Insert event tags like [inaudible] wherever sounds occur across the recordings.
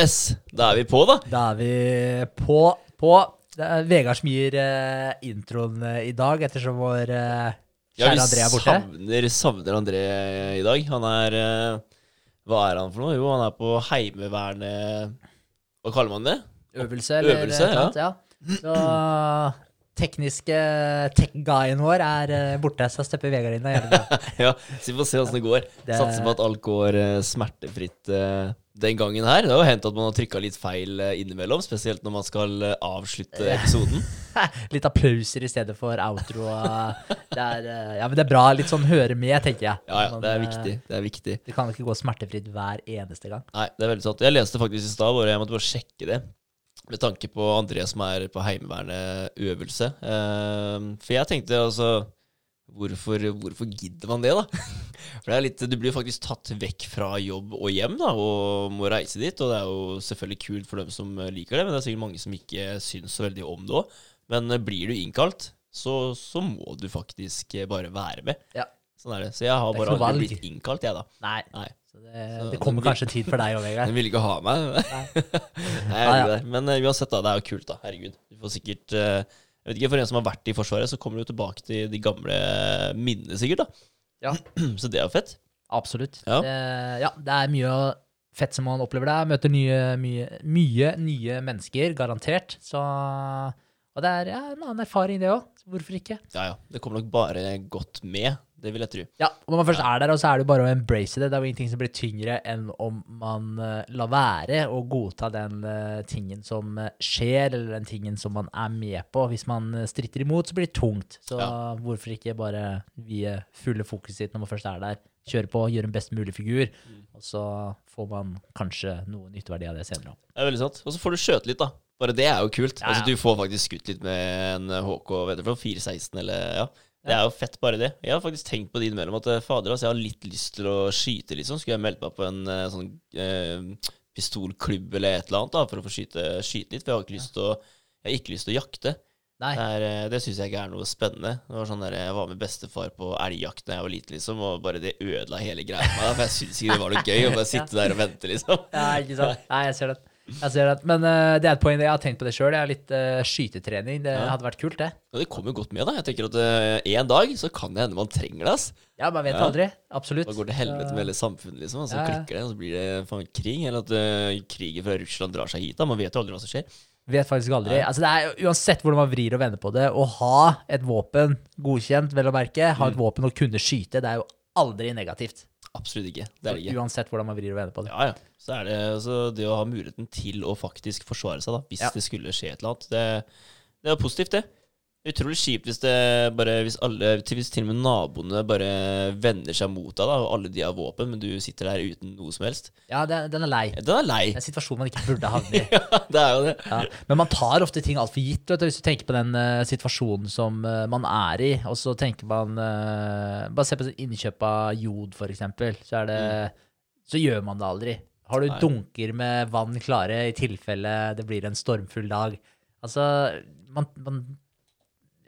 Yes, da er vi på, da. Da er vi på. på. Det er Vegard som gir eh, introen eh, i dag, ettersom vår uh, kjære André er borte. savner, savner André i dag. Han er eh, Hva er han for noe? Jo, han er på Heimevernet Hva kaller man det? Øvelse, eller Øvelse, et eller annet, ja. Så tekniske tech-guyen vår er eh, borte, så stepper Vegard inn. og gjør det. bra. [laughs] ja, så vi får se åssen det går. Det- Satser på at alt går eh, smertefritt eh, den gangen her. Det har jo hendt at man har trykka litt feil eh, innimellom, spesielt når man skal eh, avslutte episoden. [laughs] Litt applauser i stedet for outro. Det er, eh, ja, men det er bra. Litt sånn høre med, tenker jeg. Ja, ja, Men, det er eh, viktig. Det er viktig. Det kan ikke gå smertefritt hver eneste gang. Nei, det er veldig sant. Jeg leste faktisk i stad, bare jeg måtte bare sjekke det. Med tanke på André som er på Heimevernet øvelse. Eh, for jeg tenkte altså Hvorfor, hvorfor gidder man det, da? For det er litt, Du blir faktisk tatt vekk fra jobb og hjem da, og må reise dit. Og det er jo selvfølgelig kult for dem som liker det, men det er sikkert mange som ikke syns så veldig om det òg. Men eh, blir du innkalt, så, så må du faktisk eh, bare være med. Ja. Sånn er det. Så jeg har bare aldri blitt innkalt, jeg, da. Nei. Nei. Så det, det kommer kanskje tid for deg òg, Vegard. [laughs] Den ville ikke ha meg. Nei, [laughs] Ja, gjør ja. Men eh, uansett, da. Det er jo kult, da. Herregud. Du får sikkert eh, Jeg vet ikke, For en som har vært i Forsvaret, så kommer du tilbake til de gamle minnene, sikkert. da. Ja. [clears throat] Så det er jo fett. Absolutt. Ja. Det, ja, det er mye fett som man opplever der. Møter nye, mye, mye nye mennesker, garantert. Så, og det er ja, en annen erfaring, det òg. Hvorfor ikke? Ja, ja. Det kommer nok bare godt med. Det vil jeg tro. Ja, og Når man først er der, så er det bare å embrace det. Det er jo ingenting som blir tyngre enn om man eh, lar være å godta den eh, tingen som eh, skjer, eller den tingen som man er med på. Hvis man stritter imot, så blir det tungt. Så Ja. hvorfor ikke bare vie fulle fokuset sitt når man først er der? Kjøre på, gjøre en best mulig figur, Mm. og så får man kanskje noe nytteverdi av det senere. Det er veldig sant. Og så får du skjøte litt, da. Bare det er jo kult. Ja, ja. Altså, Du får faktisk skutt litt med en HK vet du, fra 416 eller ja. Det er jo fett, bare det. Jeg har faktisk tenkt på det innimellom at eh, fader, altså, jeg har litt lyst til å skyte, liksom. Skulle jeg meldt meg på en eh, sånn eh, pistolklubb eller et eller annet da, for å få skyte, skyte litt? For jeg har ikke lyst til å Jeg har ikke lyst til å jakte. Nei, Det, er, eh, det syns jeg ikke er noe spennende. Det var sånn der, Jeg var med bestefar på elgjakt da jeg var liten, liksom, og bare det ødela hele greia for meg. For jeg syns ikke det var noe gøy å bare [laughs] sitte der og vente, liksom. ja, ikke sant? [laughs] Nei, jeg ser det. Jeg ser det. Men uh, det er et poeng. Jeg har tenkt på det sjøl. Litt uh, skytetrening. Det Ja. hadde vært kult, det. Ja, det kommer godt med, da. Jeg tenker at eh, en dag så kan det hende man trenger det, ass. Ja, man vet Ja. aldri. Absolutt. Da går det helvete med hele samfunnet, liksom. Og så klikker det, og så blir det faen krig. Eller at uh, krigen fra Russland drar seg hit. da Man vet jo aldri hva som skjer. Vet faktisk aldri. Altså det er Uansett hvordan man vrir og vender på det, å ha et våpen godkjent, vel å merke, ha et Mm. våpen å kunne skyte, det er jo aldri negativt. Absolutt ikke. Det er det ikke. Uansett hvordan man vrir og vender på det. Ja, ja. Så er det så det å ha muligheten til å faktisk forsvare seg, da, hvis Ja. det skulle skje et eller annet, det, det er positivt, det. Utrolig kjipt hvis det bare Hvis alle Hvis til og med naboene bare vender seg mot deg, da, og alle de har våpen, men du sitter der uten noe som helst. Ja, den er lei. Den er lei. Det er en situasjon man ikke burde havne i. [laughs] Ja, det er jo det. Ja. Men man tar ofte ting altfor gitt. Du, hvis du tenker på den uh, situasjonen som uh, man er i, og så tenker man uh, Bare se på innkjøp av jod, for eksempel. Så, det, så gjør man det aldri. Har du Nei. dunker med vann klare i tilfelle det blir en stormfull dag? Altså, man, man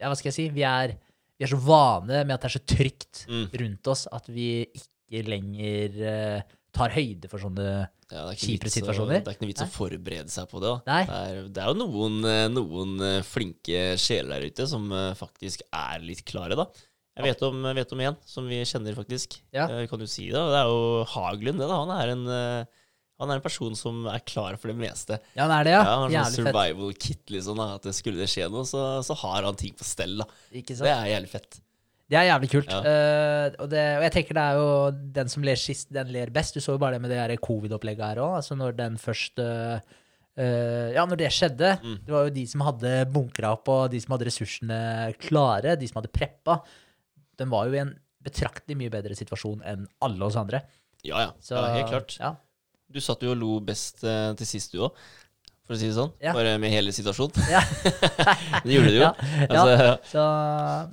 Ja, hva skal jeg si? Vi er, vi er så vane med at det er så trygt Mm. rundt oss at vi ikke lenger uh, tar høyde for sånne Ja, er Kjipere situasjoner? Det er ikke noe vits å forberede seg på det. da. Det er, det er jo noen, eh, noen eh, flinke sjeler der ute som faktisk er litt klare, da. Jeg vet om, vet om en som vi kjenner, faktisk. Ja. Kan du si det? Det er jo Haglund, det. da. Han er en, han er en person som er klar for det meste. Ja, han er det, ja. Ja, han har sånn survival fett. kit, liksom. da, At det skulle det skje noe, så, så har han ting på stell. da. Ikke sant? Det er jævlig fett. Det er jævlig kult. Ja. Uh, og, det, og jeg tenker det er jo den som ler sist, den ler best. Du så jo bare det med det covid-opplegget her òg. Altså når den først uh, eh, Ja, når det skjedde. Mm. Det var jo de som hadde bunkra opp, og de som hadde ressursene klare, de som hadde preppa. Den var jo i en betraktelig mye bedre situasjon enn alle oss andre. Ja, ja. Så, ja helt klart. Ja. Du satt jo og lo best eh, til sist, du òg. For å si det sånn. Ja. Bare med hele situasjonen. Ja. [laughs] det gjorde du jo. Ja, Altså, ja. Så,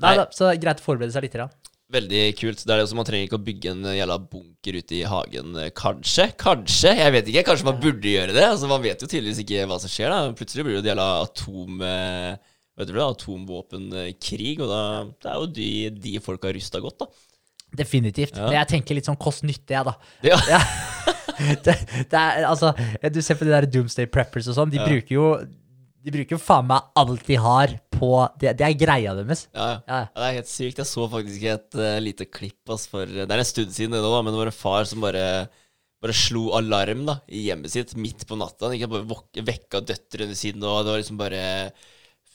nei, da, så greit å forberede seg litt. Da. Veldig kult. Det er det også, Man trenger ikke å bygge en jævla bunker ute i hagen. Kanskje. Kanskje. Jeg vet ikke. Kanskje man burde gjøre det. Altså, Man vet jo tydeligvis ikke hva som skjer. da Plutselig blir det jo jævla atom... eh, Vet du det, Atomvåpenkrig. Og da det er jo de, de folka rusta godt, da. Definitivt. Ja. Men jeg tenker litt sånn kost-nytte, jeg, da. Ja. [laughs] Ja. [laughs] det, det er, altså, du ser på de der Doomsday Preppers og sånn, de bruker jo De bruker jo faen meg alt de har på Det, det er greia deres. Ja, ja. Ja. Det er helt sykt. Jeg så faktisk et uh, lite klipp ass, for Det er en stund siden det nå, da, men det var en far som bare bare slo alarm da i hjemmet sitt midt på natta. Han ikke bare vekka døtrene sine, og det var liksom bare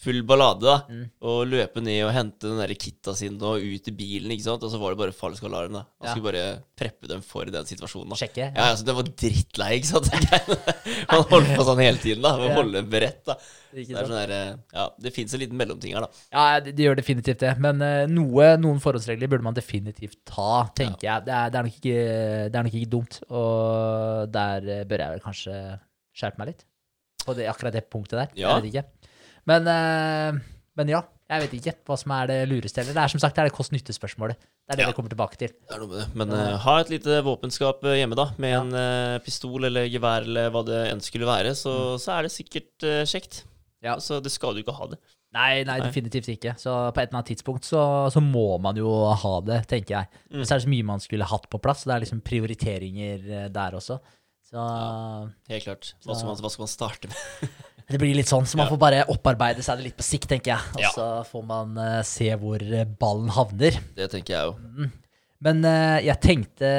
full ballade. da Mm. Og løpe ned og hente den der kitta sin og ut i bilen, ikke sant. Og så var det bare falsk alarm. da Han Ja. skulle bare preppe dem for den situasjonen. da Sjekke. Ja, altså Den var drittlei, ikke sant. [laughs] Man holdt på sånn hele tiden, da. Med å Ja. holde beredt. da Det er sånn der, eh, Ja, det fins en liten mellomting her, da. Ja, det, det gjør definitivt det. Men uh, noe, noen forholdsregler burde man definitivt ta, tenker jeg. Det er, det, er nok ikke, det er nok ikke dumt. Og der eh, bør jeg vel kanskje skjerpe meg litt. På det, akkurat det punktet der. Ja. Jeg vet ikke. Men, eh, men ja, jeg vet ikke hva som er det lureste Eller. Det er som sagt det er det kost-nytte-spørsmålet. Det er det Ja. vi kommer tilbake til. Det er noe med det. Men uh, ha et lite våpenskap eh, hjemme, da. Med Ja. en uh, pistol eller gevær eller hva det enn skulle være. Så, så er det sikkert uh, kjekt. Mm. Ja. Så det skal du ikke ha det. Nei, nei, Nei. definitivt ikke. Så på et eller annet tidspunkt så, så må man jo ha det, tenker jeg. Mm. Men så er det så mye man skulle hatt på plass. Så det er liksom prioriteringer der også. Så Helt klart. Hva skal man, hva skal man starte med? [laughs] det blir litt sånn, så man får bare opparbeide seg det litt på sikt, tenker jeg. Og så får man uh, se hvor eh, ballen havner. Det tenker jeg jo. Men uh, jeg tenkte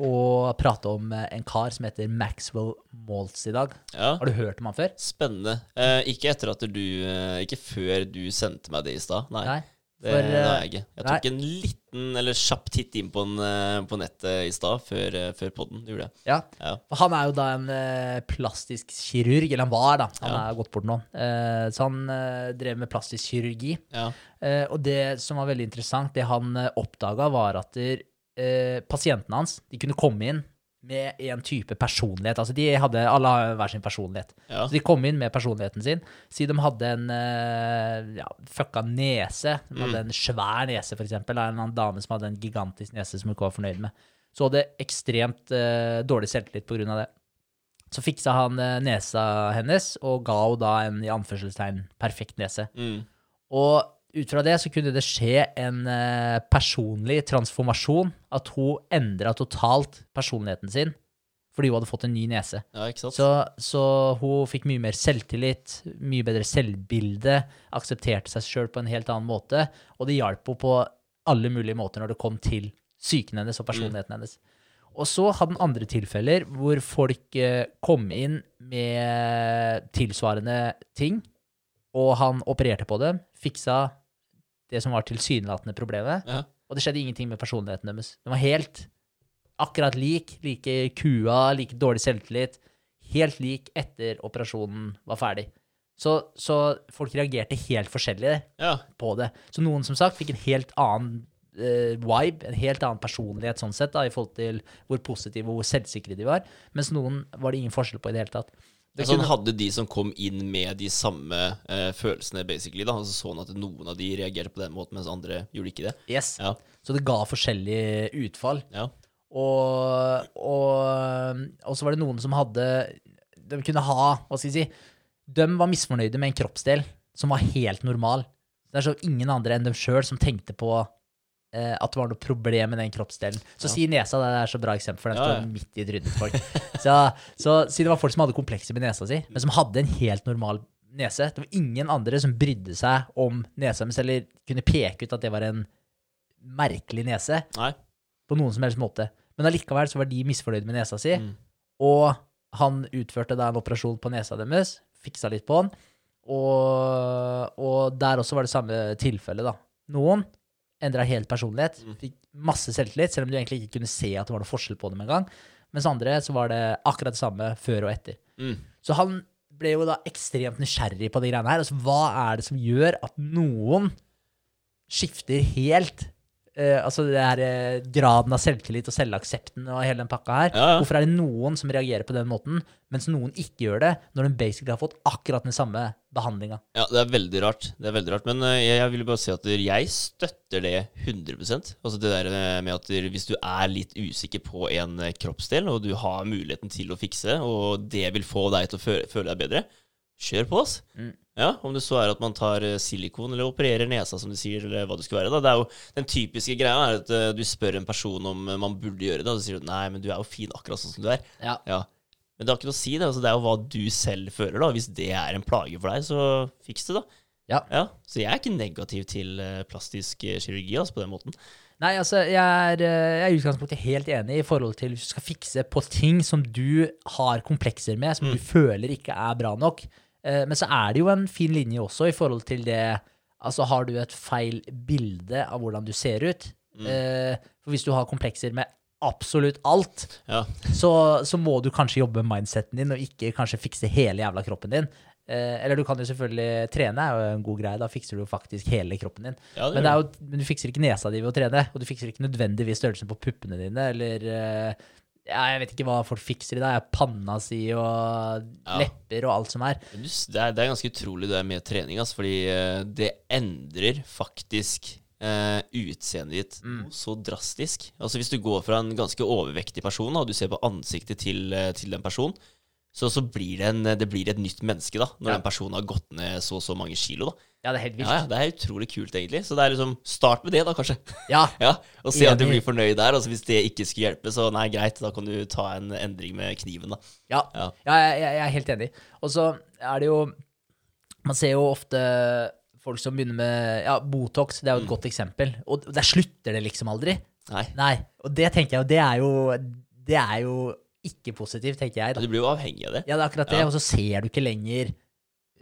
å prate om en kar som heter Maxwell Maltz i dag. Ja. Har du hørt om han før? Spennende. Uh, ikke etter at du uh, Ikke før du sendte meg det i stad. Nei. Nei. Det, for, eh, jeg ikke. Jeg tok en liten eller kjapp titt inn på, den, eh, på nettet i stad, før, uh, før podden. Gjorde jeg. Ja. Ja. Han er jo da en eh, plastisk kirurg, eller han var, da. Han Ja. er gått bort nå. Eh, så han eh, drev med plastisk kirurgi. Ja. Eh, og det som var veldig interessant, det han uh, oppdaga, var at der, eh, pasientene hans de kunne komme inn med en type personlighet. Altså de hadde, Alle har hver sin personlighet. Ja. Så de kom inn med personligheten sin. Si de hadde en eh, ja, fucka nese. De hadde en svær nese, for eksempel. Eller en dame som hadde en gigantisk nese som hun ikke var fornøyd med. Så hadde ekstremt uh, dårlig selvtillit på grunn av det. Så fiksa han uh, nesa hennes, og ga henne da en i anførselstegn perfekt nese. Mm. Og ut fra det så kunne det skje en eh, personlig transformasjon. At hun endra totalt personligheten sin fordi hun hadde fått en ny nese. ja? Så, så hun fikk mye mer selvtillit, mye bedre selvbilde, aksepterte seg sjøl på en helt annen måte, og det hjalp henne på alle mulige måter når det kom til psyken hennes og personligheten hennes. Og så hadde han andre tilfeller hvor folk eh, kom inn med tilsvarende ting, og han opererte på dem, fiksa det som var tilsynelatende problemet, Ja. og det skjedde ingenting med personligheten deres. Den var helt akkurat lik, like kua, like dårlig selvtillit, helt lik etter operasjonen var ferdig. Så, så folk reagerte helt forskjellig ja. på det. Så noen som sagt fikk en helt annen uh, vibe, en helt annen personlighet sånn sett, da, i forhold til hvor positive og hvor selvsikre de var, mens noen var det ingen forskjell på i det hele tatt. Det Så han hadde de som kom inn med de samme eh, følelsene, basically. da Altså Sånn at noen av de reagerte på den måten, mens andre gjorde ikke det. yes. Ja. Så det ga forskjellige utfall. Ja. Og, og, og så var det noen som hadde De kunne ha Hva skal jeg si? De var misfornøyde med en kroppsdel som var helt normal. Det er så ingen andre enn dem sjøl som tenkte på at det var noe problem med den kroppsdelen. Så Ja. si nesa, det er så bra eksempel, for den Ja, står ja. midt i trynet til folk. Så, så si det var folk som hadde komplekser med nesa si, men som hadde en helt normal nese. Det var ingen andre som brydde seg om nesa deres, eller kunne peke ut at det var en merkelig nese Nei. på noen som helst måte. Men allikevel så var de misfornøyd med nesa si, Mm. og han utførte da en operasjon på nesa deres, fiksa litt på den, og, og der også var det samme tilfelle, da. Noen endra helt personlighet, Mm. fikk masse selvtillit, selv om du egentlig ikke kunne se at det var noe forskjell på dem engang. Mens andre så var det akkurat det samme før og etter. Mm. Så han ble jo da ekstremt nysgjerrig på de greiene her. Altså, hva er det som gjør at noen skifter helt eh, Altså det her eh, graden av selvtillit og selvaksepten og hele den pakka her. Ja, ja. Hvorfor er det noen som reagerer på den måten, mens noen ikke gjør det, når de basically har fått akkurat den samme behandlinga? Ja, det er veldig rart. Det er veldig rart. Men eh, jeg, jeg vil bare si at jeg støtter det 100% Altså det der eh, med at hvis du er litt usikker på en eh, kroppsdel, og du har muligheten til å fikse, og det vil få deg til å føle, føle deg bedre, kjør på, oss. Mm. Ja, om det så er at man tar eh, silikon eller opererer nesa, som du sier, eller hva det skulle være. da. Det er jo, Den typiske greia er at eh, du spør en person om eh, man burde gjøre det, og så sier du nei, men du er jo fin akkurat sånn som du er. Ja. Ja. Men det har ikke noe å si, det. Altså, det er jo hva du selv føler, da. Hvis det er en plage for deg, så fiks det, da. Ja. Så jeg er ikke negativ til plastisk kirurgi, altså, på den måten. Nei, altså, jeg er, jeg er utgangspunktet helt enig i forhold til hvis du skal fikse på ting som du har komplekser med, som du føler ikke er bra nok. Eh, Men så er det jo en fin linje også i forhold til det Altså, har du et feil bilde av hvordan du ser ut? Mm. For hvis du har komplekser med absolutt alt, Ja. så, så må du kanskje jobbe med mindseten din, og ikke kanskje fikse hele jævla kroppen din. Eh, eller du kan jo selvfølgelig trene, er jo en god greie. Da fikser du jo faktisk hele kroppen din. Ja, det men, det jo, men du fikser ikke nesa di ved å trene, og du fikser ikke nødvendigvis størrelsen på puppene dine, eller eh, ja, Jeg vet ikke hva folk fikser i dag. Panna si og Ja. lepper og alt som er. Det er, det er ganske utrolig det er med trening, altså, fordi eh, det endrer faktisk eh, utseendet ditt Mm. så drastisk. Altså Hvis du går fra en ganske overvektig person, og du ser på ansiktet til, eh, til den personen, så, så blir det, en, det blir et nytt menneske da, når Ja. den personen har gått ned så og så mange kilo. da. Ja, det er helt vilt. Ja, Det er utrolig kult, egentlig. Så det er liksom, start med det, da, kanskje. [laughs] Ja, Ja, Og se at du blir fornøyd der. Altså Hvis det ikke skulle hjelpe, så nei, greit, da kan du ta en endring med kniven. da. Ja, Ja. ja jeg, jeg er helt enig. Og så er det jo Man ser jo ofte folk som begynner med ja, Botox, det er jo et godt eksempel. Og der slutter det liksom aldri. Nei. Nei. Og det tenker jeg jo, det er jo Det er jo ikke positivt, tenker jeg. da. Du blir jo avhengig av det. Ja, det er akkurat det. Ja. Og så ser du ikke lenger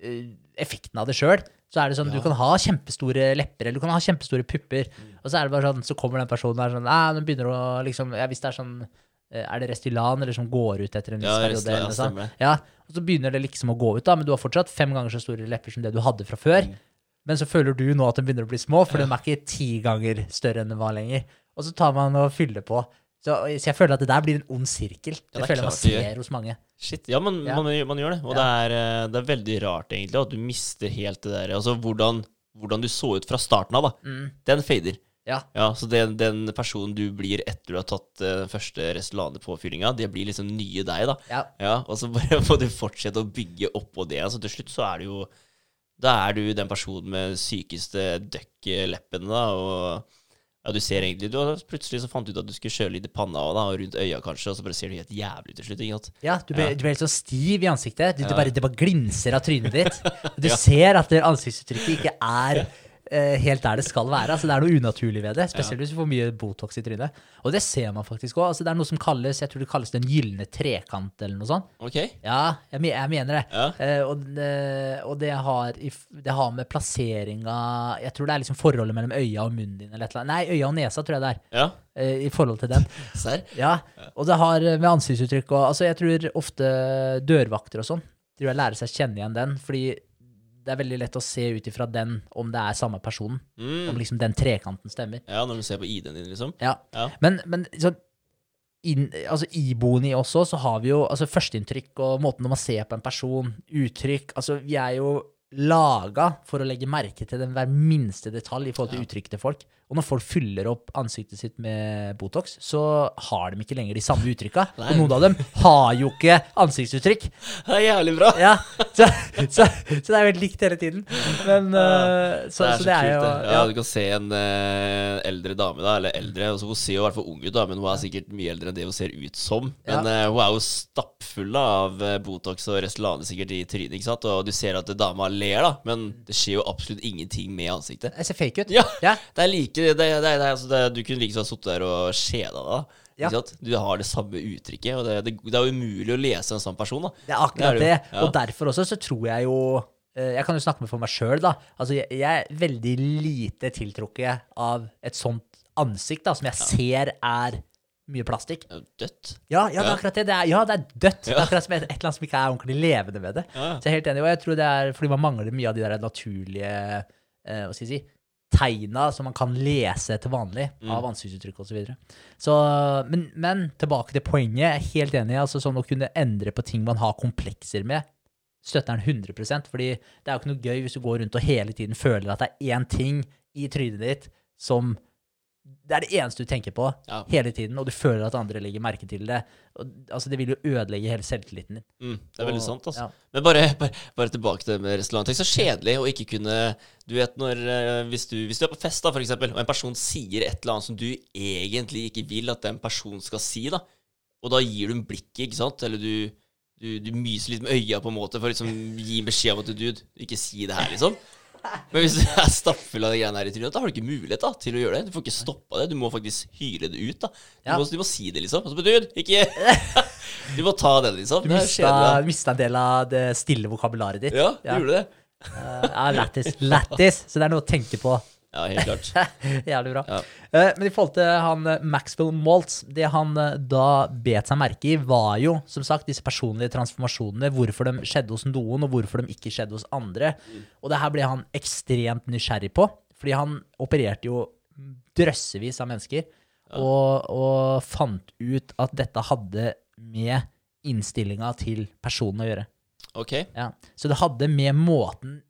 uh, effekten av det sjøl. Så er det sånn, Ja. du kan ha kjempestore lepper, eller du kan ha kjempestore pupper, og så er det bare sånn, så kommer den personen der sånn, Nei, den begynner å liksom, ja, hvis det er sånn, eh, er det Restylan, eller som går ut etter en viss Ja, periode, det. Ja, og så begynner det liksom å gå ut da, men du har fortsatt fem ganger så store lepper som det du hadde fra før. Mm. Men så føler du nå at de begynner å bli små, for de er ikke ti ganger større enn de var lenger. Og så tar man og fyller på. Så, så jeg føler at det der blir en ond sirkel. Det, Ja, det er føler jeg man ser hos mange. Shit, ja, man, Ja. Man, man gjør det. Og det, er, eh, det er veldig rart, egentlig, at du mister helt det der Altså hvordan, hvordan du så ut fra starten av, da. Mm. Den fader. Ja. Ja, Så den, den personen du blir etter du har tatt den den første Restylane-påfyllinga, det blir liksom nye deg, da. Ja. Ja, Og så bare [laughs] må du fortsette å bygge oppå det. Altså Til slutt så er du jo Da er du den personen med sykeste døkk-leppene, da. Og ja, du ser egentlig du, Plutselig så fant du ut at du skulle kjøre litt i panna og, da, og rundt øya, kanskje, og så bare ser du helt jævlig til slutt. ikke sant? Ja, du ble, Ja. du ble helt så stiv i ansiktet. Du, Ja. bare, det bare glinser av trynet ditt. [laughs] Du ser at ansiktsuttrykket ikke er [laughs] helt der det skal være. Altså, det er noe unaturlig ved det, spesielt hvis du får mye Botox i trynet. Og det ser man faktisk òg. Altså, det er noe som kalles jeg tror det kalles den gylne trekant, eller noe sånt. Ok? Ja, jeg, jeg mener det. Ja. Eh, og det, og det, har, det har med plasseringa Jeg tror det er liksom forholdet mellom øya og munnen din. Eller et eller annet. Nei, øya og nesa, tror jeg det er. Ja. eh, I forhold til den. [laughs] Serr? Ja, og det har med ansiktsuttrykk og Altså, jeg tror ofte dørvakter og sånn tror jeg lærer seg å kjenne igjen den, fordi det er veldig lett å se ut ifra den om det er samme personen. Mm. Om liksom den trekanten stemmer. Ja, når du ser på ID-en din, liksom. Ja. Ja. Men, men sånn in, altså iboende i oss også, så har vi jo altså førsteinntrykk og måten man ser på en person, uttrykk Altså, vi er jo laga for å legge merke til den hver minste detalj i forhold til Ja. uttrykket til folk. Og når folk fyller opp ansiktet sitt med Botox, så har de ikke lenger de samme uttrykka. [laughs] Og noen av dem har jo ikke ansiktsuttrykk. Det er jævlig bra! Ja, så, så, så det er veldig likt hele tiden. Men øh, så, det er så det er kult, jo. Ja, ja, Du kan se en uh, eldre dame, da, eller eldre altså, Hun ser jo i hvert fall ung ut, da, men hun er sikkert mye eldre enn det hun ser ut som. Men Ja. eh, hun er jo stappfull av eh, Botox og Restylane sikkert i trynet, ikke sant? og du ser at dama ler, da, men det skjer jo absolutt ingenting med ansiktet. Jeg ser fake ut. Ja, Ja. det er like det, det, det, det, altså, det, Du kunne like godt sittet der og kjeda deg. Ja. Ikke? Du har det samme uttrykket, og det, det, det er umulig å lese en sånn person. da. Det er akkurat Det er det. Ja. Og derfor også så tror jeg jo eh, Jeg kan jo snakke med for meg sjøl, da. Altså, jeg, jeg er veldig lite tiltrukket av et sånt ansikt da, som jeg ser er mye plastikk. Dødt. Ja, ja, det er akkurat det. det er, ja, det er dødt. Det er akkurat som et, et eller annet som ikke er ordentlig levende ved det. Så jeg er helt enig. Og jeg tror det er fordi man mangler mye av de der naturlige eh, Hva skal jeg si tegna som man kan lese til vanlig Mm. av ansiktsuttrykk osv. Så, videre. så men, men tilbake til poenget. Jeg er helt enig. altså Sånn å kunne endre på ting man har komplekser med, støtter den 100% Fordi det er jo ikke noe gøy hvis du går rundt og hele tiden føler at det er én ting i trynet ditt som det er det eneste du tenker på Ja. hele tiden, og du føler at andre legger merke til det. Og, altså, det vil jo ødelegge hele selvtilliten din. Mm, det er veldig Og- sant, altså. ja. Men bare, bare, bare tilbake til det med restaurant. Tenk så kjedelig å ikke kunne Du vet når eh, hvis, du, hvis du er på fest, da, for eksempel, og en person sier et eller annet som du egentlig ikke vil at den personen skal si, da, og da gir du en blikket, ikke sant, eller du, du, du myser litt med øya på en måte for å liksom gi beskjed om at du, dude, ikke si det her, liksom. Men hvis du er stappfull av de greiene her i trynet, da har du ikke mulighet da, til å gjøre det. Du får ikke stoppa det. Du må faktisk hyle det ut. da Du, Ja. må, du må si det, liksom. Altså, dude, ikke [laughs] Du må ta det, liksom. Du mista, mista en del av det stille vokabularet ditt. Ja, du Ja. gjorde det. Uh, ja, lættis. Lættis. Så det er noe å tenke på. Ja, helt klart. [laughs] Jævlig bra. Ja. Eh, men i forhold til han eh, Maxwell Maltz, det han eh, da bet seg merke i, var jo som sagt disse personlige transformasjonene. Hvorfor de skjedde hos noen, og hvorfor de ikke skjedde hos andre. Og det her ble han ekstremt nysgjerrig på, fordi han opererte jo drøssevis av mennesker. Og, og fant ut at dette hadde med innstillinga til personen å gjøre. Ok. Ja. Så det hadde med måten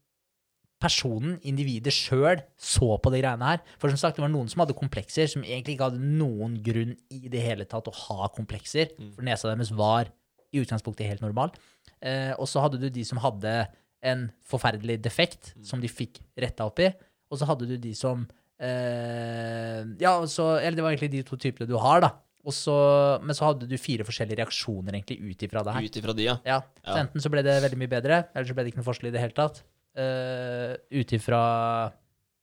personen, individet sjøl, så på de greiene her. For som sagt, det var noen som hadde komplekser, som egentlig ikke hadde noen grunn i det hele tatt å ha komplekser. For nesa deres var i utgangspunktet helt normal. Eh, og så hadde du de som hadde en forferdelig defekt, som de fikk retta opp i. Og så hadde du de som eh, Ja, så, eller det var egentlig de to typene du har, da. Så, men så hadde du fire forskjellige reaksjoner egentlig ut ifra det her. Ut ifra de, ja. Ja, så enten så ble det veldig mye bedre, eller så ble det ikke noe forskjell i det hele tatt. Uh, Ut ifra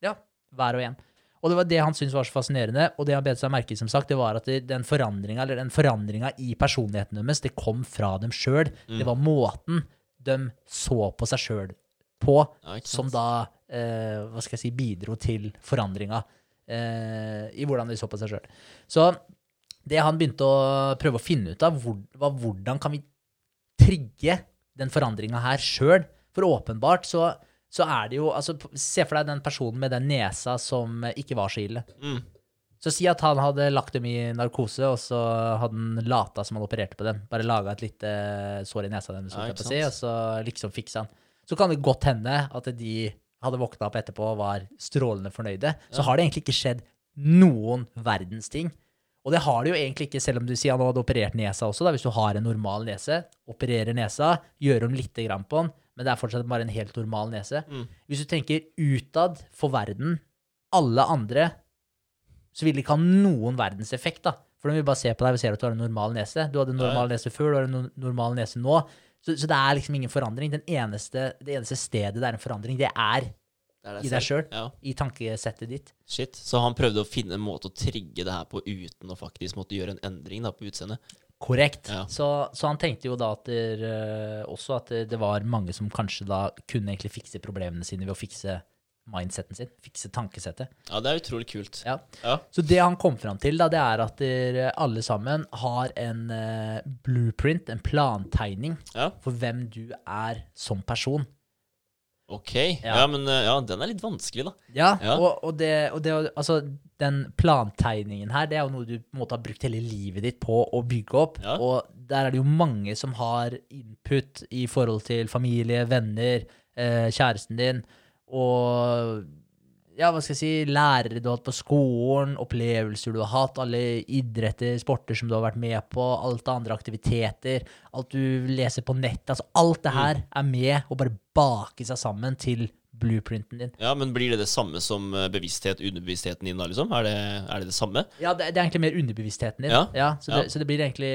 ja, hver og en. Og det var det han syntes var så fascinerende, og det han bet seg merke i, som sagt, det var at den forandringa, i personligheten deres, det kom fra dem sjøl. Mm. Det var måten de så på seg sjøl på, ja som da, uh, hva skal jeg si, bidro til forandringa uh, i hvordan de så på seg sjøl. Så det han begynte å prøve å finne ut av, hvor, var hvordan kan vi trigge den forandringa her sjøl? For åpenbart så, så er det jo altså, Se for deg den personen med den nesa som eh, ikke var så ille. Mm. Så si at han hadde lagt dem i narkose, og så hadde han lata som han opererte på dem. Bare laga et lite sår i nesa deres, Ja, si, og så liksom fiksa han. Så kan det godt hende at de hadde våkna opp etterpå og var strålende fornøyde. Så har det egentlig ikke skjedd noen verdens ting. Og det har det jo egentlig ikke, selv om du sier han hadde operert nesa også. Da. Hvis du har en normal nese, opererer nesa, gjør om lite grann på den, men det er fortsatt bare en helt normal nese. Mm. Hvis du tenker utad for verden, alle andre, så vil det ikke ha noen verdens effekt, da. For de vil bare se på deg og ser at du har en normal nese. Du hadde en normal nese før, du har en no- normal nese nå. Så, så det er liksom ingen forandring. Den eneste, det eneste stedet det er en forandring, det er Det er i deg sjøl. Ja, I tankesettet ditt. shit. Så han prøvde å finne en måte å trigge det her på uten å faktisk måtte gjøre en endring da, på utseendet. Korrekt. Ja. Så, så han tenkte jo da at der, eh, også at det, det var mange som kanskje da kunne egentlig fikse problemene sine ved å fikse mindseten sin. Fikse tankesettet. Ja, det er utrolig kult. Ja. Ja. Så det han kom fram til, da, det er at dere alle sammen har en eh, blueprint, en plantegning, for hvem du er som person. Ok. Ja. Ja. men eh, ja, den er litt vanskelig, da. Ja, Ja. Og, og, det, og det, altså, den plantegningen her, det er jo noe du på en måte har brukt hele livet ditt på å bygge opp. Ja. Og der er det jo mange som har input i forhold til familie, venner, eh, kjæresten din, og ja, hva skal jeg si, lærere du har hatt på skolen, opplevelser du har hatt, alle idretter, sporter som du har vært med på, alt av andre aktiviteter, alt du leser på nett, altså alt det her er med å bare bake seg sammen til blueprinten din. Ja, Men blir det det samme som eh, bevissthet, underbevisstheten din, da, liksom? Er det er det, det samme? Ja, det, det er egentlig mer underbevisstheten din. Ja, så, ja. Det, så det blir egentlig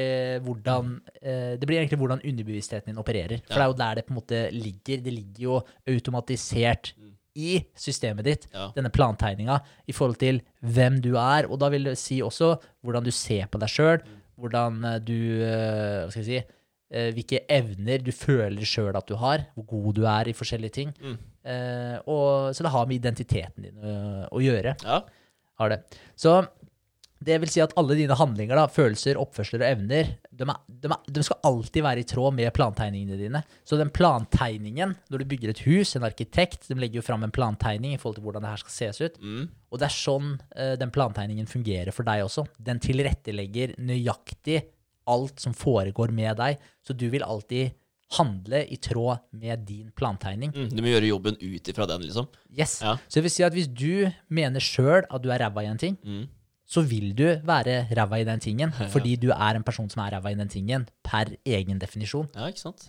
hvordan eh, Det blir egentlig hvordan underbevisstheten din opererer. For Ja. det er jo der det på en måte ligger. Det ligger jo automatisert i systemet ditt, Ja. denne plantegninga, i forhold til hvem du er. Og da vil det si også hvordan du ser på deg sjøl, hvordan eh, du eh, Hva skal jeg si eh, Hvilke evner du føler sjøl at du har, hvor god du er i forskjellige ting. Mm. Eh, og, så det har med identiteten din å, å gjøre Ja. har det. Så det vil si at alle dine handlinger, da, følelser, oppførsler og evner, de, er, de, er, de skal alltid være i tråd med plantegningene dine. Så den plantegningen, når du bygger et hus, en arkitekt, de legger jo fram en plantegning i forhold til hvordan det her skal ses ut. Mm. Og det er sånn uh, den plantegningen fungerer for deg også. Den tilrettelegger nøyaktig alt som foregår med deg, så du vil alltid handle i tråd med din plantegning. Mm. Du må gjøre jobben ut ifra den, liksom. Yes. Ja. Så det vil si at hvis du mener sjøl at du er ræva i en ting, Mm. Så vil du være ræva i den tingen, [laughs] fordi du er en person som er ræva i den tingen, per egen definisjon. Ja, ikke sant?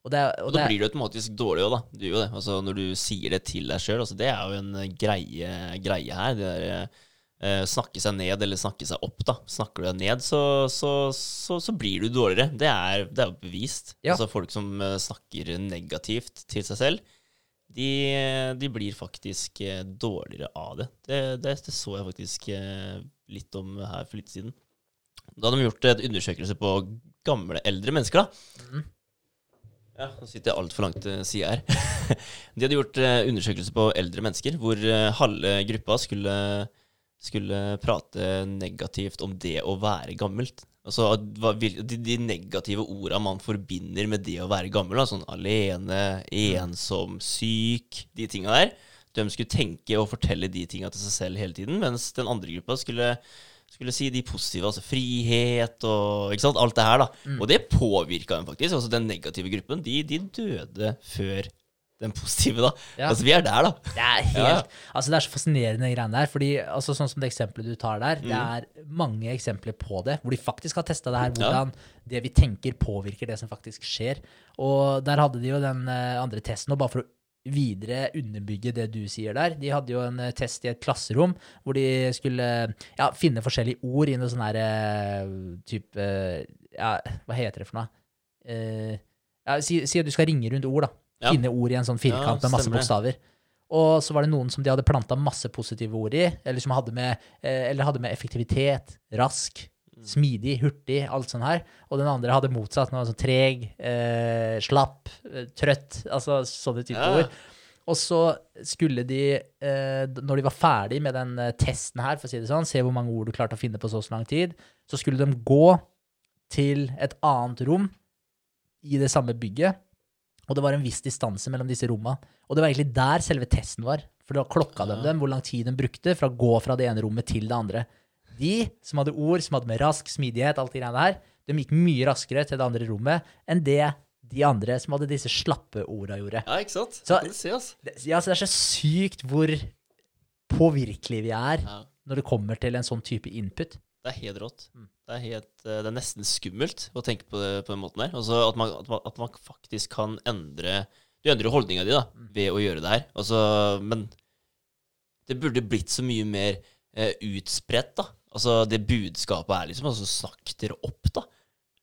Og, det, og Og da det, blir du automatisk dårlig òg, da. Du gjør jo det. Altså, når du sier det til deg sjøl, altså, det er jo en eh, greie, greie her. Det der, eh, snakke seg ned eller snakke seg opp, da. Snakker du deg ned, så, så, så, så blir du dårligere. Det er, det er jo bevist. Ja. Altså, folk som eh, snakker negativt til seg selv, de, de blir faktisk eh, dårligere av det. Det, det. det så jeg faktisk eh, litt om her for litt siden. Da hadde de gjort et undersøkelse på gamle, eldre mennesker, da. Ja, nå sitter jeg altfor langt til sida her. [laughs] De hadde gjort eh, undersøkelse på eldre mennesker, hvor eh, halve gruppa skulle, skulle prate negativt om det å være gammelt. Altså de, de negative orda man forbinder med det å være gammel, da, sånn alene, ensom, syk, de tinga der. De skulle tenke og fortelle de tinga til seg selv hele tiden, mens den andre gruppa skulle skulle si de positive, altså frihet og ikke sant, alt det her. da. Og det påvirka dem faktisk. altså Den negative gruppen, de, de døde før den positive. da. Ja. Altså Vi er der, da. det er helt Ja. Altså, det er så fascinerende, de greiene der. fordi altså, Sånn som det eksempelet du tar der, Mm. det er mange eksempler på det, hvor de faktisk har testa det her, hvordan det vi tenker, påvirker det som faktisk skjer. Og der hadde de jo den eh, andre testen, og bare for å videre underbygge det du sier der. De hadde jo en eh, test i et klasserom hvor de skulle ja, finne forskjellige ord i noe sånn herre eh, type ja, Hva heter det for noe? Uh, ja, si, si at du skal ringe rundt ord, da. Ja. Finne ord i en sånn firkant med masse bokstaver. Og så var det noen som de hadde planta masse positive ord i, eller som hadde med, eh, eller hadde med effektivitet, rask, smidig, hurtig, alt sånn her. Og den andre hadde motsatt, noe sånn treg, eh, slapp, eh, trøtt, altså sånne typer Ja. ord. Og så skulle de, eh, når de var ferdig med den eh, testen her, for å si det sånn, se hvor mange ord du klarte å finne på så og så lang tid, så skulle de gå til et annet rom i det samme bygget, og det var en viss distanse mellom disse rommene. Og det var egentlig der selve testen var. For da klokka de dem hvor lang tid de brukte for å gå fra det ene rommet til det andre. De som hadde ord som hadde med rask smidighet, alt de greiene her, de gikk mye raskere til det andre rommet enn det de andre som hadde disse slappe orda, gjorde. Ja, ikke sant? Så- du se, altså. Det, ja, så det er så sykt hvor påvirkelige vi er Ja. når det kommer til en sånn type input. Det er helt rått. Mm. Det er, helt, eh, det er nesten skummelt å tenke på det på den måten der. Altså at man, at man, at man faktisk kan endre Du endrer holdninga di da, Mm. ved å gjøre det her. Altså, men det burde blitt så mye mer eh, utspredt, da. Altså, det budskapet er liksom altså, Snakk dere opp, da.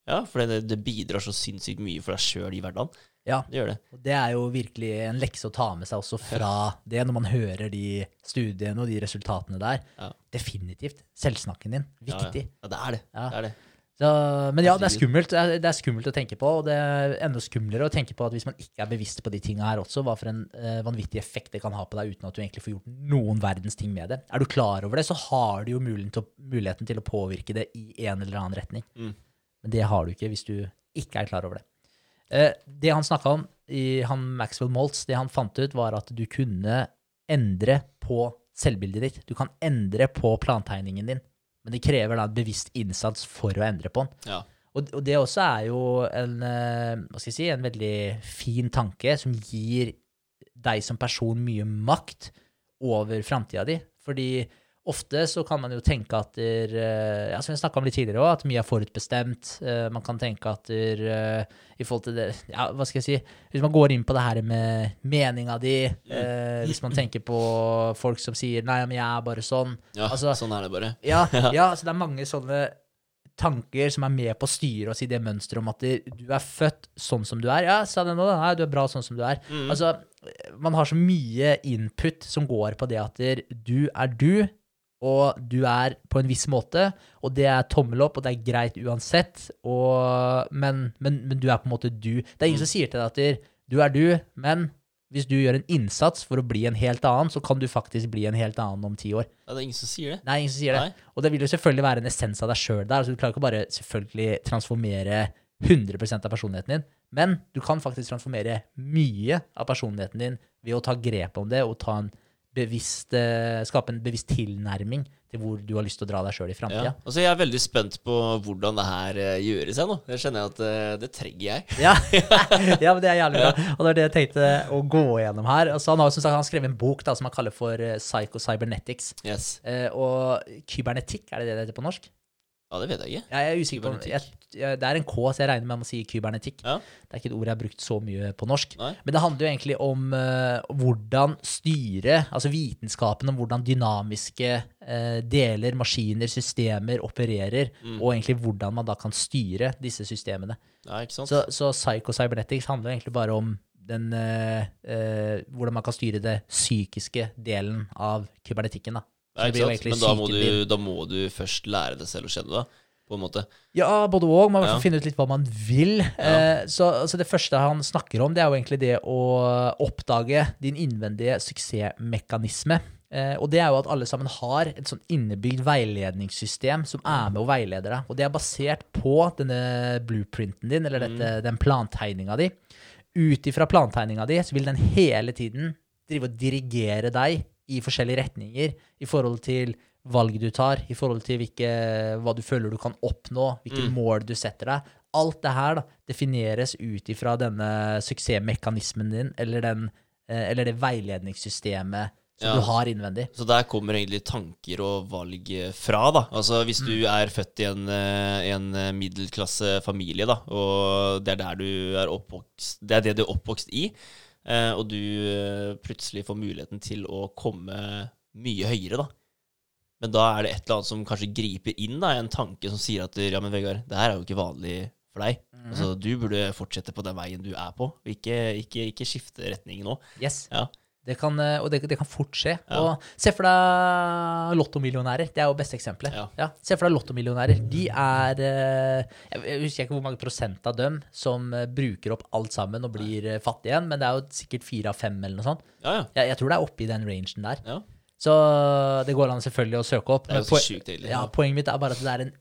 Ja, for det, det bidrar så sinnssykt mye for deg sjøl i hverdagen. Ja, Det gjør det. og det er jo virkelig en lekse å ta med seg også fra det, når man hører de studiene og de resultatene der. Ja. Definitivt. Selvsnakken din. Viktig. Ja, ja. ja det er det. Ja. det, er det. Så, men ja, det er skummelt. Det er skummelt å tenke på, og det er enda skumlere å tenke på at hvis man ikke er bevisst på de tinga her også, hva for en uh, vanvittig effekt det kan ha på deg uten at du egentlig får gjort noen verdens ting med det. Er du klar over det, så har du jo muligheten til, å- muligheten til å påvirke det i en eller annen retning. Mm. Men det har du ikke hvis du ikke er klar over det. Eh, det han snakka om, i han Maxwell Maltz, det han fant ut, var at du kunne endre på selvbildet ditt. Du kan endre på plantegningen din, men det krever da en bevisst innsats for å endre på den. Ja. Og, og det også er jo en, eh, hva skal jeg si, en veldig fin tanke som gir deg som person mye makt over framtida di. Fordi ofte så kan man jo tenke at der, eh, ja, som vi snakka om litt tidligere òg, at mye er forutbestemt. Eh, Man kan tenke at der, eh, i forhold til det Ja, hva skal jeg si Hvis man går inn på det her med meninga di, eh, hvis man tenker på folk som sier 'nei, men jeg er bare sånn', ja Altså- sånn er det bare. [laughs] ja, ja, så det er mange sånne tanker som er med på å styre oss i det mønsteret om at du er født sånn som du er. Ja, sa det nå, da. Nei, du er bra sånn som du er. Mm. Altså, man har så mye input som går på det at du er du, og du er på en viss måte, og det er tommel opp, og det er greit uansett, og, men, men, men du er på en måte du. Det er ingen som sier til deg at du er du, men hvis du gjør en innsats for å bli en helt annen, så kan du faktisk bli en helt annen om ti år. Ja, det er ingen som sier det. Nei, ingen som sier det. Og det vil jo selvfølgelig være en essens av deg sjøl der. Altså, du klarer ikke bare selvfølgelig transformere 100% av personligheten din, men du kan faktisk transformere mye av personligheten din ved å ta grep om det og ta en bevisst, eh, skape en bevisst tilnærming til hvor du har lyst til å dra deg sjøl i Ja. Altså, jeg er veldig spent på hvordan det her eh, gjøres nå. Det kjenner jeg at eh, det trenger jeg. [laughs] Ja. ja, men det er jævlig bra. Og det var det jeg tenkte å gå gjennom her. Altså, han har som sagt, han har skrevet en bok da, som han kaller for eh, Psycho-Cybernetics. Yes. Eh, og kybernetikk, er det det det heter på norsk? Ja, det vet jeg ikke. Jeg er usikker på jeg, jeg, Det er en K, så jeg regner med å si kybernetikk. Ja. Det er ikke et ord jeg har brukt så mye på norsk. Nei. Men det handler jo egentlig om uh, hvordan styre, altså vitenskapen om hvordan dynamiske uh, deler, maskiner, systemer opererer, Mm. og egentlig hvordan man da kan styre disse systemene. Ja, ikke sant? Så, så Psycho-Cybernetics handler egentlig bare om den, uh, hvordan man kan styre det psykiske delen av kybernetikken. da. Ja, det jo ikke sant? Men da må, du, da må du først lære deg selv å kjenne, da. På en måte. Ja, både og. Man må Ja. finne ut litt hva man vil. Eh, så altså det første han snakker om, det er jo egentlig det å oppdage din innvendige suksessmekanisme. Eh, og det er jo at alle sammen har et sånn innebygd veiledningssystem som er med og veileder deg. Og det er basert på denne blueprinten din, eller dette, den plantegninga di. Ut ifra plantegninga di så vil den hele tiden drive og dirigere deg i forskjellige retninger i forhold til valg du tar, i forhold til hvilke, hva du føler du kan oppnå, hvilke mål du setter deg. Alt det her da, defineres ut ifra denne suksessmekanismen din, eller, den, eh, eller det veiledningssystemet som Ja. du har innvendig. Så der kommer egentlig tanker og valg fra, da. Altså hvis du er født i en, eh, en eh, middelklassefamilie, da, og det er der du er oppvokst Det er det du er oppvokst i, og du eh, plutselig får muligheten til å komme mye høyere, da. Men da er det et eller annet som kanskje griper inn, da, en tanke som sier at ja, men Vegard, det her er jo ikke vanlig for deg. Altså, du burde fortsette på den veien du er på, og ikke, ikke, ikke skifte retning nå. Yes. Ja. Det kan, eh, og det, det kan fort skje. Ja. Og se for deg lottomillionærer. Det er jo beste eksempelet. Ja. se for deg lottomillionærer. De er eh, Jeg husker ikke hvor mange prosent av dem som eh, bruker opp alt sammen og blir fattige igjen, men det er jo sikkert fire av fem eller noe sånt. Ja, ja. Jeg, jeg tror det er oppi den rangen der. ja. Så det går an selvfølgelig å søke opp. Det er men så sykt sjukt, ja, poenget mitt er bare at det er en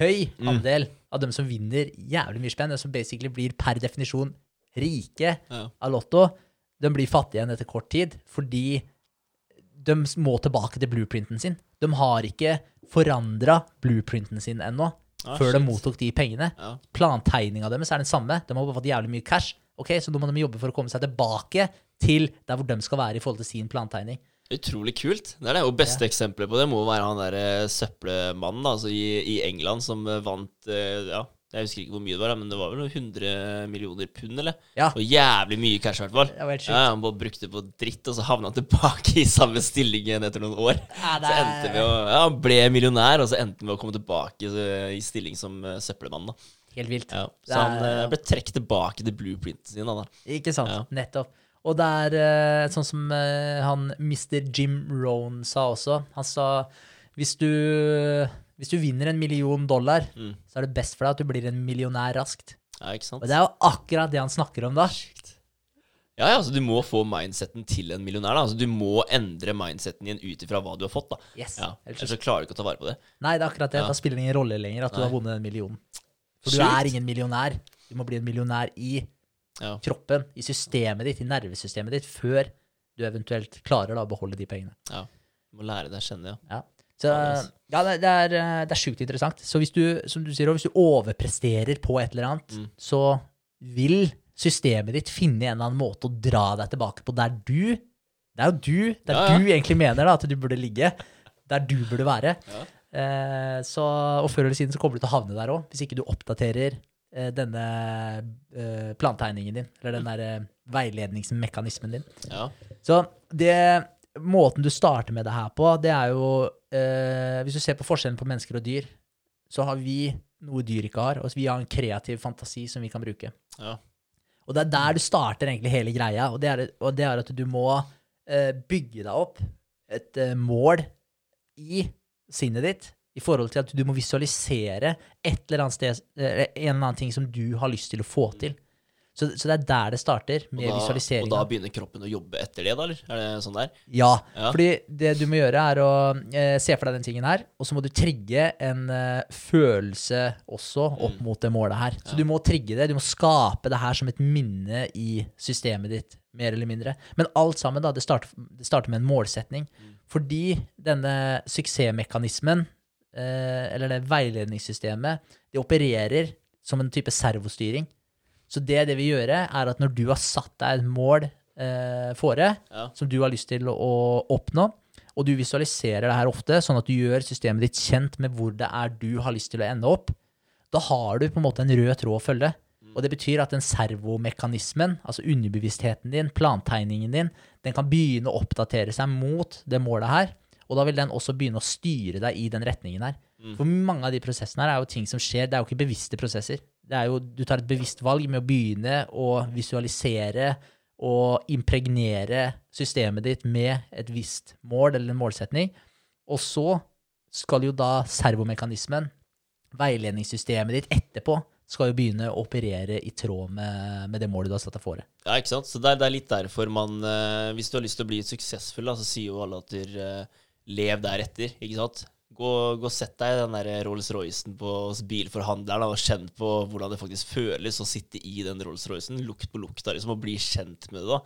høy Mm. andel av dem som vinner jævlig mye spenn, og som basically blir per definisjon rike Ja. av Lotto, de blir fattige igjen etter kort tid, fordi de må tilbake til blueprinten sin. De har ikke forandra blueprinten sin ennå, Ah, før de mottok de pengene. Ja. Plantegninga deres er den samme. De har bare fått jævlig mye cash. Ok, Så nå må de jobbe for å komme seg tilbake til der hvor de skal være i forhold til sin plantegning. Utrolig kult. Det er det jo beste eksempelet på det. Må være han der eh, søppelmannen da, altså i, i England som eh, vant eh, Ja, jeg husker ikke hvor mye det var, men det var vel noen 100 millioner pund, eller? Ja. Og jævlig mye cash, i hvert fall. Det var helt sjukt. Ja, han bare brukte på dritt, og så havna han tilbake i samme stilling igjen etter noen år. Ja, det Så er- endte vi å Ja, han ble millionær, og så endte han med å komme tilbake i stilling som eh, søppelmann, da. Helt vilt. Ja. Så han er- eh, ble trukket tilbake til blueprinten sin, da. Ikke sant? Nettopp. Og det er eh, sånn som han Mr. Jim Rohn sa også. Han sa hvis du, hvis du vinner en million dollar, Mm. så er det best for deg at du blir en millionær raskt. Ja, ikke sant? Og det er jo akkurat det han snakker om da. Sjukt. Ja, ja, altså Du må få mindseten til en millionær. da Altså Du må endre mindseten din ut ifra hva du har fått. da Yes. ja. Ellers så- klarer du ikke å ta vare på det. Nei, det er akkurat det. Ja. Da spiller det ingen rolle lenger at du har vunnet den millionen. For du er ingen millionær. Du må bli en millionær i Ja. kroppen, i systemet ditt, i nervesystemet ditt, før du eventuelt klarer da å beholde de pengene. ja Du må lære deg å kjenne, ja. Ja. Så, Ja, det er- det, er, eh, det er sjukt interessant. Så hvis du, som du sier, hvis du overpresterer på et eller annet, Mm. så vil systemet ditt finne en eller annen måte å dra deg tilbake på der du Det er jo du, der Ja, ja. du egentlig mener da, at du burde ligge. Der du burde være. Ja. Eh, så, og før eller siden så kommer du til å havne der òg, hvis ikke du oppdaterer eh, denne eh, plantegningen din, eller den der eh, veiledningsmekanismen din. ja. Så det, måten du starter med det her på, det er jo eh, Hvis du ser på forskjellen på mennesker og dyr, så har vi noe dyr ikke har. Og vi har en kreativ fantasi som vi kan bruke. Ja. Og det er der du starter egentlig hele greia, og det er, og det er at du må eh, bygge deg opp et eh, mål i sinnet ditt i forhold til at du må visualisere et eller annet sted, eh, en eller annen ting som du har lyst til å få til. Så, så det er der det starter, med visualiseringa. og da begynner kroppen å jobbe etter det, da, eller? Er det sånn der? Ja, Ja. fordi det du må gjøre er å eh, se for deg den tingen her, og så må du trigge en eh, følelse også opp Mm. mot det målet her. Så Ja. du må trigge det, du må skape det her som et minne i systemet ditt, mer eller mindre. Men alt sammen, da, det starter, det starter med en målsetning. Mm. Fordi denne suksessmekanismen, eh, eller det veiledningssystemet, det opererer som en type servostyring. Så det det vil gjøre, er at når du har satt deg et mål eh, fore, Ja. som du har lyst til å oppnå, og du visualiserer det her ofte, sånn at du gjør systemet ditt kjent med hvor det er du har lyst til å ende opp, da har du på en måte en rød tråd å følge. Og det betyr at den servomekanismen, altså underbevisstheten din, plantegningen din, den kan begynne å oppdatere seg mot det målet her, og da vil den også begynne å styre deg i den retningen her. Mm. For mange av de prosessene her er jo ting som skjer, det er jo ikke bevisste prosesser. Det er jo, du tar et bevisst valg med å begynne å visualisere og impregnere systemet ditt med et visst mål eller en målsetning. Og så skal jo da servomekanismen, veiledningssystemet ditt etterpå, skal jo begynne å operere i tråd med, med det målet du har satt deg fore. Ja, ikke sant? Så det er, det er litt derfor man eh, Hvis du har lyst til å bli suksessfull, da, så sier jo alle at du uh, lev deretter, ikke sant? Gå, gå og sett deg i den der Rolls-Roycen på hos bilforhandleren og kjenn på hvordan det faktisk føles å sitte i den Rolls-Roycen. Lukt på lukta, liksom, og bli kjent med det. da.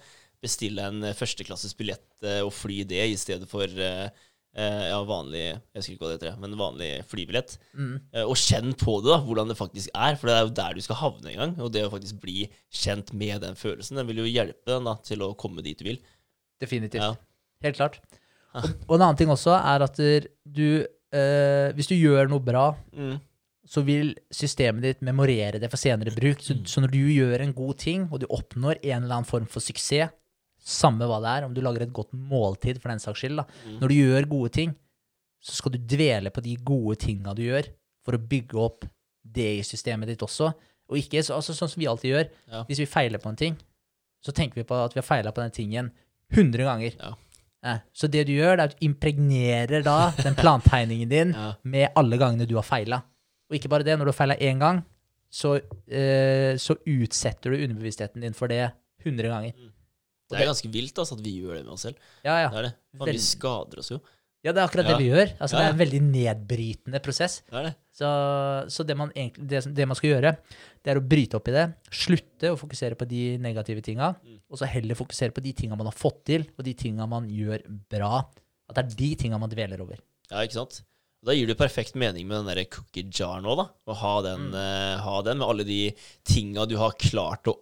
Bestille en eh, førsteklasses billett eh, og fly det i stedet for eh, ja, vanlig Jeg husker ikke hva det heter, men vanlig flybillett. Eh, Og kjenn på det, da, hvordan det faktisk er. For det er jo der du skal havne en gang. Og det å faktisk bli kjent med den følelsen, den vil jo hjelpe deg da, til å komme dit du vil. Definitivt. Ja. Helt klart. Og, og en annen ting også er at du eh, Hvis du gjør noe bra, Mm. så vil systemet ditt memorere det for senere bruk. Så, så når du gjør en god ting, og du oppnår en eller annen form for suksess, samme hva det er, om du lager et godt måltid for den saks skyld, da. Mm. når du gjør gode ting, så skal du dvele på de gode tinga du gjør, for å bygge opp det i systemet ditt også. Og ikke så, altså, sånn som vi alltid gjør. Ja. Hvis vi feiler på en ting, så tenker vi på at vi har feila på den tingen 100 ganger. Ja. Eh, Så det du gjør, det er at du impregnerer da den plantegningen din [laughs] Ja. med alle gangene du har feila. Og ikke bare det, når du har feila én gang, så, eh, så utsetter du underbevisstheten din for det 100 ganger. Det er ganske vilt altså, at vi gjør det med oss selv. Ja, ja. Det er det. Vi skader oss jo. Ja, det er akkurat det vi gjør. Altså, Det er en veldig nedbrytende prosess. Det er det. Så, så det, man egentlig, det, det man skal gjøre, det er å bryte opp i det. Slutte å fokusere på de negative tinga, Mm. og så heller fokusere på de tinga man har fått til, og de tinga man gjør bra. At det er de tinga man dveler over. Ja, ikke sant? Da gir det perfekt mening med den der cookie jar nå, da. Å ha den, Mm. uh, ha den med alle de tinga du har klart å